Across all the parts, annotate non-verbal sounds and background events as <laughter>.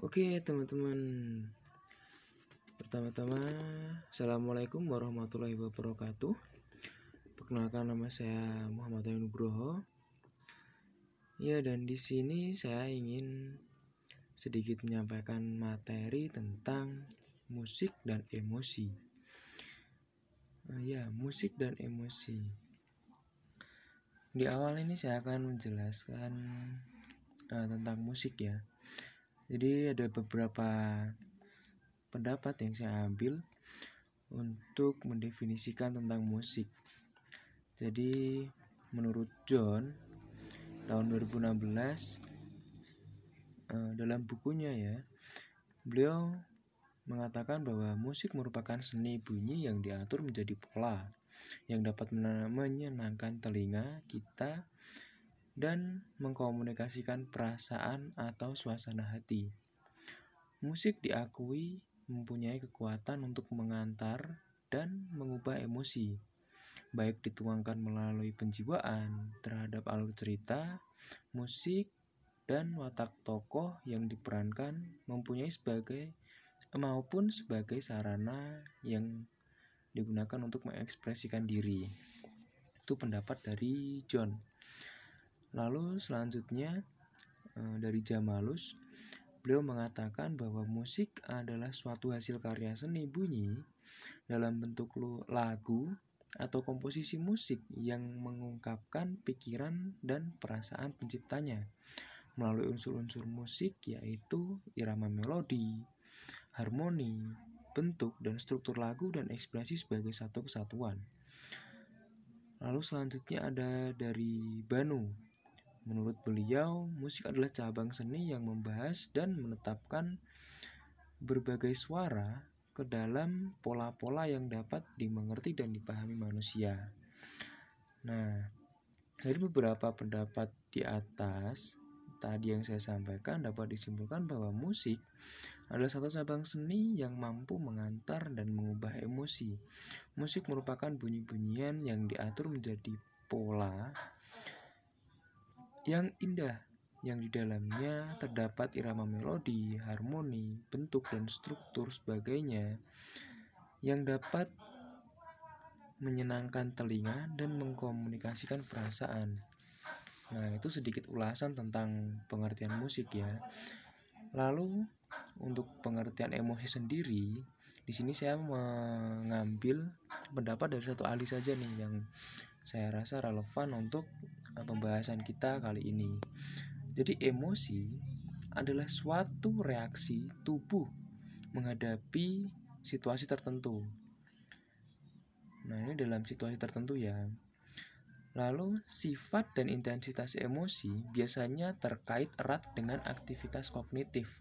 Oke teman-teman. Pertama-tama Assalamualaikum warahmatullahi wabarakatuh. Perkenalkan nama saya Muhammad Ayu Nugroho. Ya dan di sini saya ingin sedikit menyampaikan materi tentang musik dan emosi. Uh, Ya musik dan emosi. Di awal ini saya akan menjelaskan uh, tentang musik ya jadi ada beberapa pendapat yang saya ambil untuk mendefinisikan tentang musik. Jadi menurut John tahun 2016 eh, dalam bukunya ya beliau mengatakan bahwa musik merupakan seni bunyi yang diatur menjadi pola yang dapat menyenangkan telinga kita dan mengkomunikasikan perasaan atau suasana hati. Musik diakui mempunyai kekuatan untuk mengantar dan mengubah emosi, baik dituangkan melalui penjiwaan terhadap alur cerita, musik, dan watak tokoh yang diperankan mempunyai sebagai maupun sebagai sarana yang digunakan untuk mengekspresikan diri. Itu pendapat dari John. Lalu selanjutnya eh, dari Jamalus, beliau mengatakan bahwa musik adalah suatu hasil karya seni bunyi dalam bentuk lagu atau komposisi musik yang mengungkapkan pikiran dan perasaan penciptanya melalui unsur-unsur musik yaitu irama melodi, harmoni, bentuk dan struktur lagu dan ekspresi sebagai satu kesatuan. Lalu selanjutnya ada dari Banu Menurut beliau, musik adalah cabang seni yang membahas dan menetapkan berbagai suara ke dalam pola-pola yang dapat dimengerti dan dipahami manusia. Nah, dari beberapa pendapat di atas tadi yang saya sampaikan dapat disimpulkan bahwa musik adalah satu cabang seni yang mampu mengantar dan mengubah emosi. Musik merupakan bunyi-bunyian yang diatur menjadi pola yang indah yang di dalamnya terdapat irama melodi, harmoni, bentuk dan struktur sebagainya yang dapat menyenangkan telinga dan mengkomunikasikan perasaan. Nah, itu sedikit ulasan tentang pengertian musik ya. Lalu untuk pengertian emosi sendiri, di sini saya mengambil pendapat dari satu ahli saja nih yang saya rasa relevan untuk eh, pembahasan kita kali ini. Jadi emosi adalah suatu reaksi tubuh menghadapi situasi tertentu. Nah, ini dalam situasi tertentu ya. Lalu, sifat dan intensitas emosi biasanya terkait erat dengan aktivitas kognitif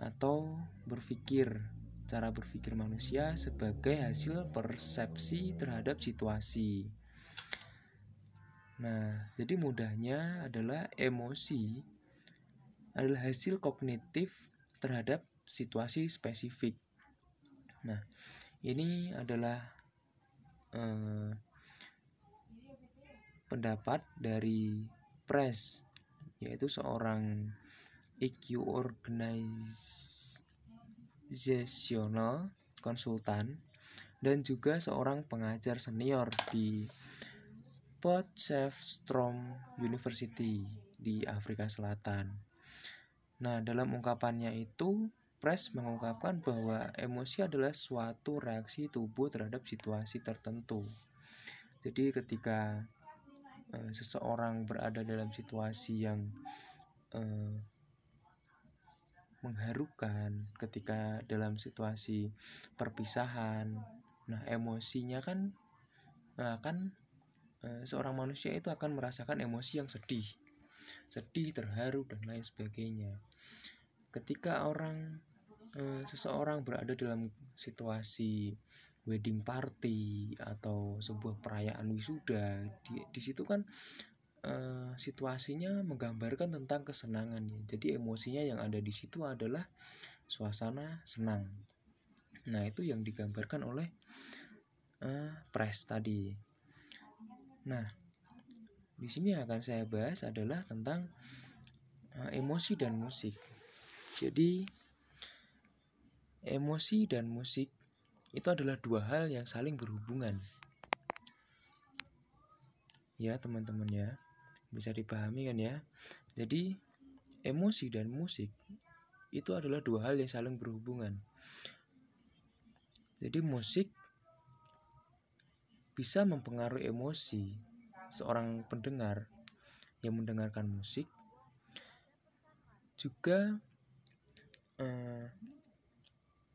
atau berpikir cara berpikir manusia sebagai hasil persepsi terhadap situasi. Nah, jadi mudahnya adalah emosi adalah hasil kognitif terhadap situasi spesifik. Nah, ini adalah eh, pendapat dari Press, yaitu seorang EQ organize organizational konsultan dan juga seorang pengajar senior di Potchefstroom University di Afrika Selatan. Nah, dalam ungkapannya itu, Press mengungkapkan bahwa emosi adalah suatu reaksi tubuh terhadap situasi tertentu. Jadi ketika uh, seseorang berada dalam situasi yang uh, mengharukan ketika dalam situasi perpisahan. Nah, emosinya kan akan eh, seorang manusia itu akan merasakan emosi yang sedih. Sedih, terharu dan lain sebagainya. Ketika orang eh, seseorang berada dalam situasi wedding party atau sebuah perayaan wisuda, di, di situ kan uh, situasinya menggambarkan tentang kesenangan ya. Jadi emosinya yang ada di situ adalah suasana senang. Nah, itu yang digambarkan oleh uh, press tadi. Nah, di sini akan saya bahas adalah tentang uh, emosi dan musik. Jadi emosi dan musik itu adalah dua hal yang saling berhubungan. Ya, teman-teman ya. Bisa dipahami kan ya? Jadi emosi dan musik itu adalah dua hal yang saling berhubungan. Jadi musik bisa mempengaruhi emosi seorang pendengar yang mendengarkan musik juga eh,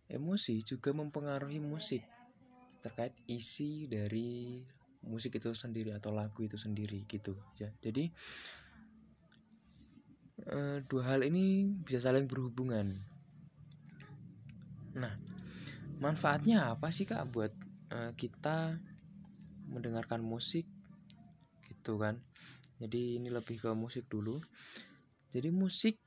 emosi juga mempengaruhi musik terkait isi dari musik itu sendiri atau lagu itu sendiri gitu ya. Jadi eh, dua hal ini bisa saling berhubungan. Nah manfaatnya apa sih kak buat eh, kita mendengarkan musik? Gitu kan. Jadi ini lebih ke musik dulu. Jadi musik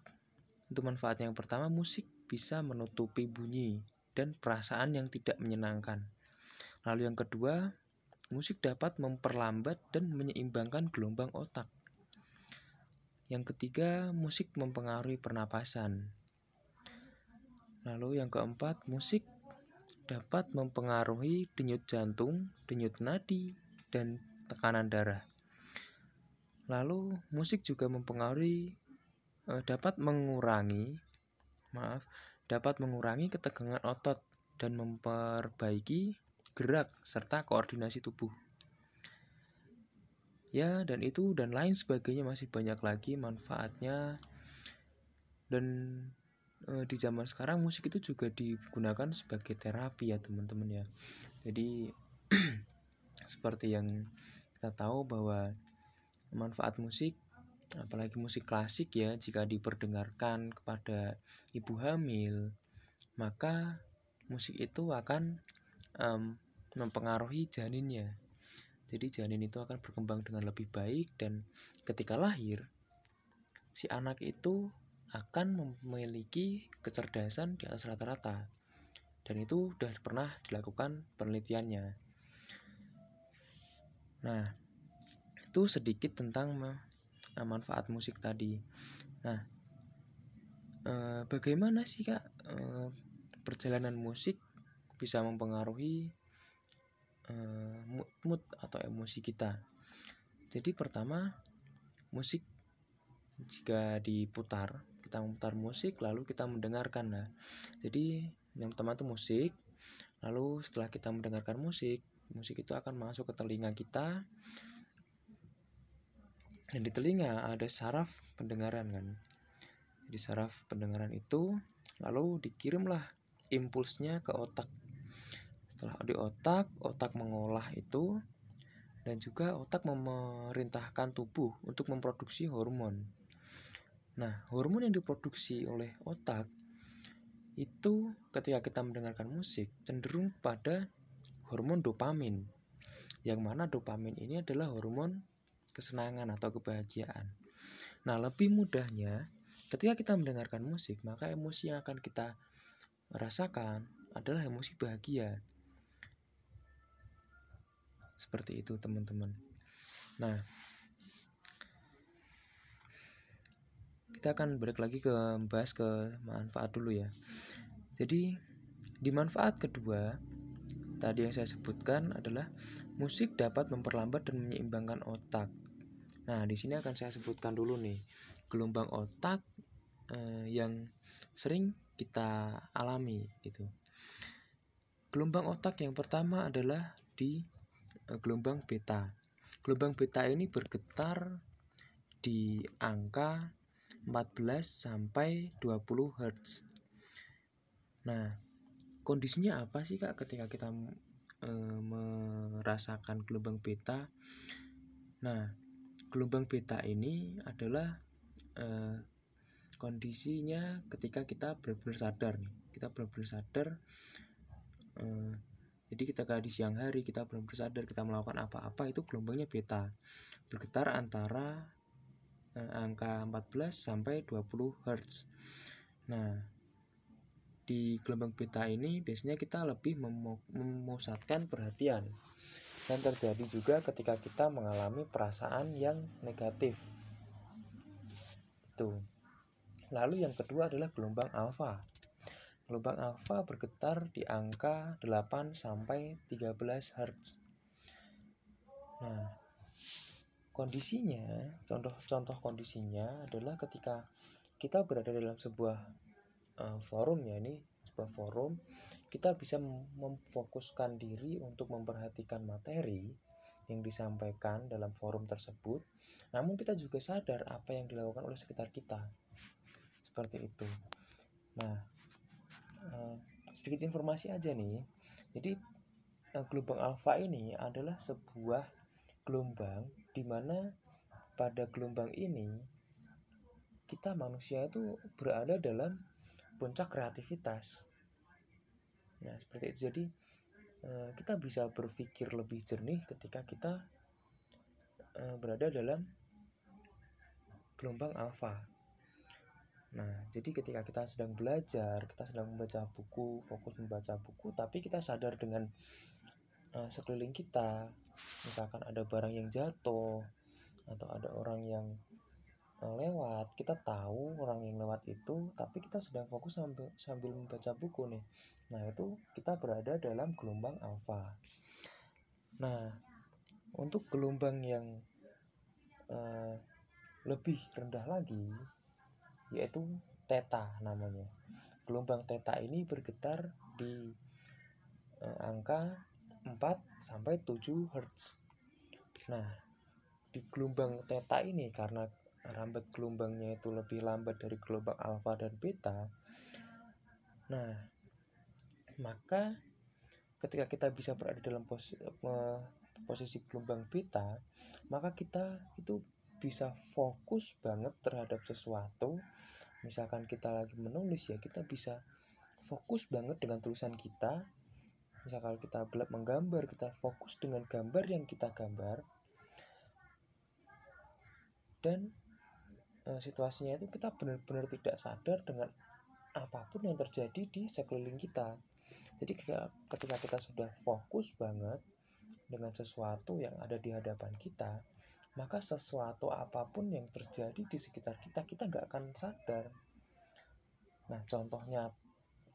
untuk manfaat yang pertama, musik bisa menutupi bunyi dan perasaan yang tidak menyenangkan. Lalu yang kedua, musik dapat memperlambat dan menyeimbangkan gelombang otak. Yang ketiga, musik mempengaruhi pernapasan. Lalu yang keempat, musik dapat mempengaruhi denyut jantung, denyut nadi, dan tekanan darah. Lalu musik juga mempengaruhi uh, dapat mengurangi maaf dapat mengurangi ketegangan otot dan memperbaiki gerak serta koordinasi tubuh. Ya, dan itu dan lain sebagainya masih banyak lagi manfaatnya. Dan e, di zaman sekarang musik itu juga digunakan sebagai terapi ya, teman-teman ya. Jadi <clears throat> seperti yang kita tahu bahwa manfaat musik apalagi musik klasik ya jika diperdengarkan kepada ibu hamil maka musik itu akan um, mempengaruhi janinnya. Jadi janin itu akan berkembang dengan lebih baik dan ketika lahir si anak itu akan memiliki kecerdasan di atas rata-rata. Dan itu sudah pernah dilakukan penelitiannya. Nah itu sedikit tentang nah, manfaat musik tadi. Nah, eh, bagaimana sih kak eh, perjalanan musik bisa mempengaruhi eh, mood, mood atau emosi kita? Jadi pertama musik. Jika diputar kita memutar musik lalu kita mendengarkan. Nah jadi yang pertama itu musik. Lalu setelah kita mendengarkan musik musik itu akan masuk ke telinga kita. Dan di telinga ada saraf pendengaran kan? Di saraf pendengaran itu lalu dikirimlah impulsnya ke otak setelah di otak otak mengolah itu dan juga otak memerintahkan tubuh untuk memproduksi hormon nah hormon yang diproduksi oleh otak itu ketika kita mendengarkan musik cenderung pada hormon dopamin yang mana dopamin ini adalah hormon kesenangan atau kebahagiaan. Nah, lebih mudahnya ketika kita mendengarkan musik, maka emosi yang akan kita rasakan adalah emosi bahagia. Seperti itu, teman-teman. Nah, kita akan balik lagi ke bahas ke manfaat dulu ya. Jadi, di manfaat kedua tadi yang saya sebutkan adalah musik dapat memperlambat dan menyeimbangkan otak. Nah, di sini akan saya sebutkan dulu nih gelombang otak eh, yang sering kita alami itu. Gelombang otak yang pertama adalah di gelombang beta. Gelombang beta ini bergetar di angka 14 sampai 20 Hz. Nah, kondisinya apa sih Kak ketika kita e, merasakan gelombang beta? Nah, gelombang beta ini adalah uh, kondisinya ketika kita benar-benar sadar nih kita benar-benar sadar uh, jadi kita di siang hari kita benar-benar sadar kita melakukan apa-apa itu gelombangnya beta. Bergetar antara uh, angka 14 sampai 20 Hz nah di gelombang beta ini biasanya kita lebih memusatkan perhatian. Dan terjadi juga ketika kita mengalami perasaan yang negatif. Itu. Lalu yang kedua adalah gelombang alfa. Gelombang alfa bergetar di angka 8 sampai 13 Hz. Nah, kondisinya, contoh-contoh kondisinya adalah ketika kita berada dalam sebuah uh, forum ya ini sebuah forum kita bisa memfokuskan diri untuk memperhatikan materi yang disampaikan dalam forum tersebut. Namun kita juga sadar apa yang dilakukan oleh sekitar kita. Seperti itu. Nah uh, sedikit informasi aja nih jadi uh, gelombang alfa ini adalah sebuah gelombang di mana pada gelombang ini kita manusia itu berada dalam puncak kreativitas. Nah, seperti itu. Jadi, eh, kita bisa berpikir lebih jernih ketika kita eh, berada dalam gelombang alfa. Nah, jadi ketika kita sedang belajar, kita sedang membaca buku, fokus membaca buku, tapi kita sadar dengan uh, sekeliling kita, misalkan ada barang yang jatuh, atau ada orang yang lewat kita tahu orang yang lewat itu tapi kita sedang fokus sambil sambil membaca buku nih. Nah itu kita berada dalam gelombang alfa nah untuk gelombang yang uh, lebih rendah lagi yaitu theta namanya. Gelombang theta ini bergetar di uh, angka 4 sampai 7 Hz nah di gelombang theta ini karena rambat gelombangnya itu lebih lambat dari gelombang alfa dan beta nah maka ketika kita bisa berada dalam pos, posisi gelombang beta maka kita itu bisa fokus banget terhadap sesuatu misalkan kita lagi menulis ya kita bisa fokus banget dengan tulisan kita misalkan kita gelap menggambar kita fokus dengan gambar yang kita gambar dan uh, situasinya itu kita benar-benar tidak sadar dengan apa pun yang terjadi di sekeliling kita. Jadi ketika kita sudah fokus banget dengan sesuatu yang ada di hadapan kita, maka sesuatu apa pun yang terjadi di sekitar kita, kita nggak akan sadar. Nah, contohnya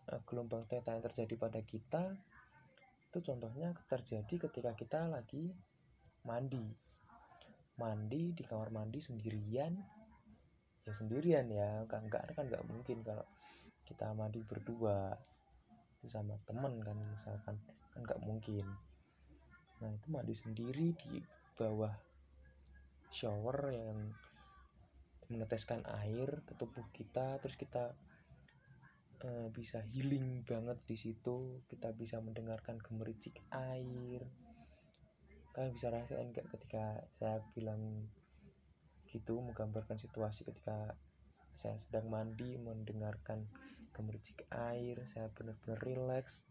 uh, gelombang theta yang terjadi pada kita, itu contohnya terjadi ketika kita lagi mandi. Mandi di kamar mandi sendirian, ya sendirian ya kan enggak kan nggak mungkin kalau kita mandi berdua sama temen kan misalkan kan nggak mungkin nah itu mandi sendiri di bawah shower yang meneteskan air ke tubuh kita terus kita uh, bisa healing banget di situ kita bisa mendengarkan gemericik air. Kalian bisa rasain nggak ketika saya bilang gitu menggambarkan situasi ketika saya sedang mandi mendengarkan gemericik air saya benar-benar rileks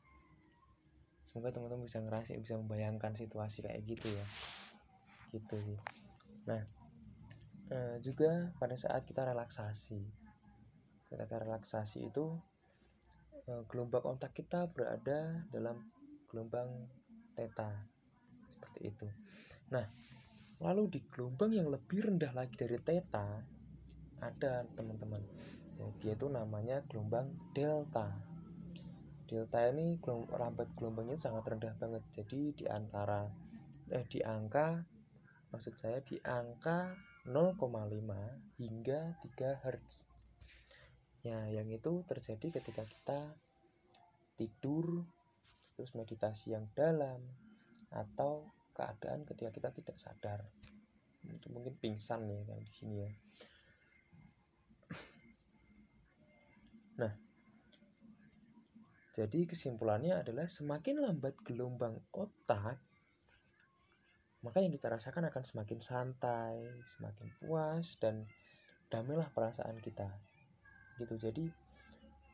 semoga teman-teman bisa ngerasain bisa membayangkan situasi kayak gitu ya. Gitu sih nah eh, juga pada saat kita relaksasi ketika relaksasi itu eh, gelombang otak kita berada dalam gelombang theta seperti itu nah Lalu di gelombang yang lebih rendah lagi dari theta ada teman-teman. Dia itu namanya gelombang delta. Delta ini gelombang, rambat gelombangnya sangat rendah banget. Jadi di antara eh di angka maksud saya di angka 0,5 hingga 3 Hz. Ya, yang itu terjadi ketika kita tidur terus meditasi yang dalam atau keadaan ketika kita tidak sadar itu mungkin pingsan ya kan di sini ya nah jadi kesimpulannya adalah semakin lambat gelombang otak maka yang kita rasakan akan semakin santai, semakin puas dan damailah perasaan kita. Gitu. Jadi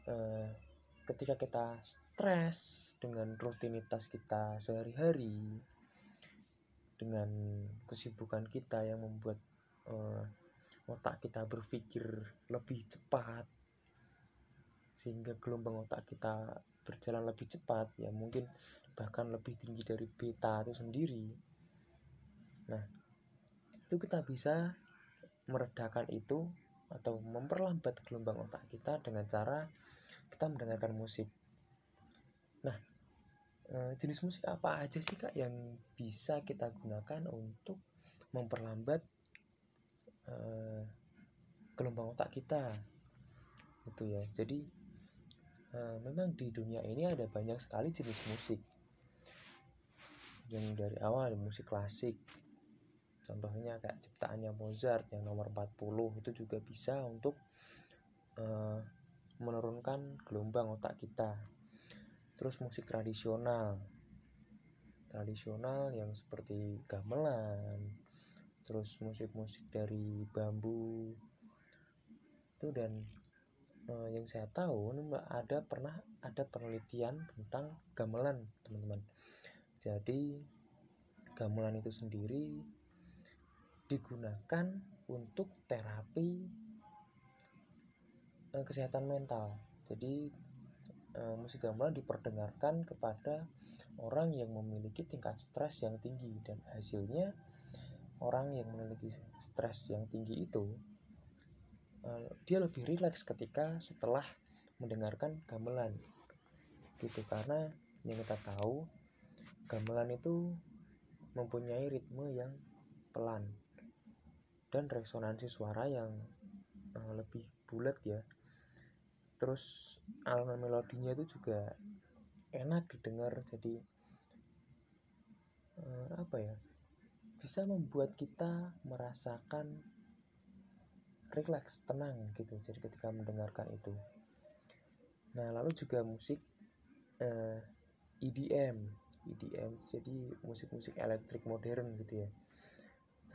eh, ketika kita stres dengan rutinitas kita sehari-hari, dengan kesibukan kita yang membuat uh, otak kita berpikir lebih cepat sehingga gelombang otak kita berjalan lebih cepat ya mungkin bahkan lebih tinggi dari beta itu sendiri nah itu kita bisa meredakan itu atau memperlambat gelombang otak kita dengan cara kita mendengarkan musik. Nah, eh, jenis musik apa aja sih kak yang bisa kita gunakan untuk memperlambat eh, gelombang otak kita? Itu ya. Jadi eh, memang di dunia ini ada banyak sekali jenis musik. Yang dari awal musik klasik, contohnya kayak ciptaannya Mozart yang nomor 40 itu juga bisa untuk uh, menurunkan gelombang otak kita. Terus musik tradisional. Tradisional yang seperti gamelan terus musik-musik dari bambu. Itu dan uh, yang saya tahu ada pernah ada penelitian tentang gamelan teman-teman. Jadi gamelan itu sendiri digunakan untuk terapi eh, kesehatan mental. Jadi eh, musik gamelan diperdengarkan kepada orang yang memiliki tingkat stres yang tinggi dan hasilnya orang yang memiliki stres yang tinggi itu eh, dia lebih rileks ketika setelah mendengarkan gamelan gitu karena yang kita tahu gamelan itu mempunyai ritme yang pelan dan resonansi suara yang uh, lebih bulat ya. Terus elemen melodinya itu juga enak didengar jadi uh, apa ya bisa membuat kita merasakan rileks tenang gitu jadi ketika mendengarkan itu. Nah lalu juga musik uh, eh, EDM EDM jadi musik-musik elektrik modern gitu ya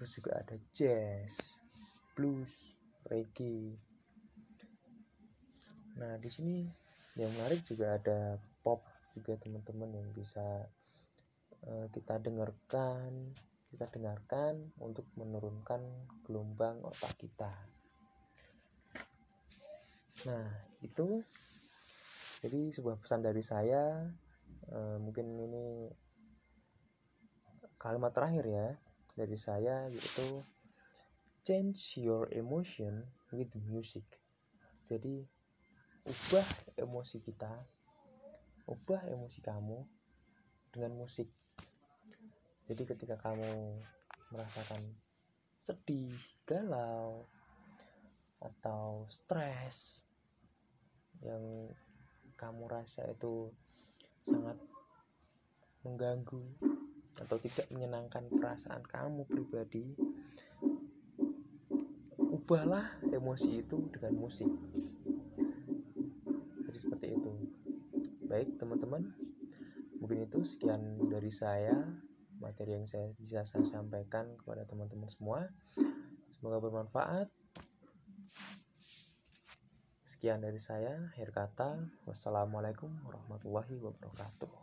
terus juga ada jazz blues reggae. Nah di sini yang menarik juga ada pop juga teman-teman yang bisa uh, kita dengarkan kita dengarkan untuk menurunkan gelombang otak kita. Nah itu jadi sebuah pesan dari saya uh, mungkin ini kalimat terakhir ya dari saya yaitu change your emotion with music. Jadi ubah emosi kita, ubah emosi kamu dengan musik. Jadi ketika kamu merasakan sedih, galau, atau stres yang kamu rasa itu sangat mengganggu atau tidak menyenangkan perasaan kamu pribadi ubahlah emosi itu dengan musik. Jadi seperti itu. Baik teman-teman mungkin itu sekian dari saya materi yang saya bisa saya sampaikan kepada teman-teman semua. Semoga bermanfaat. Sekian dari saya akhir kata. Wassalamualaikum warahmatullahi wabarakatuh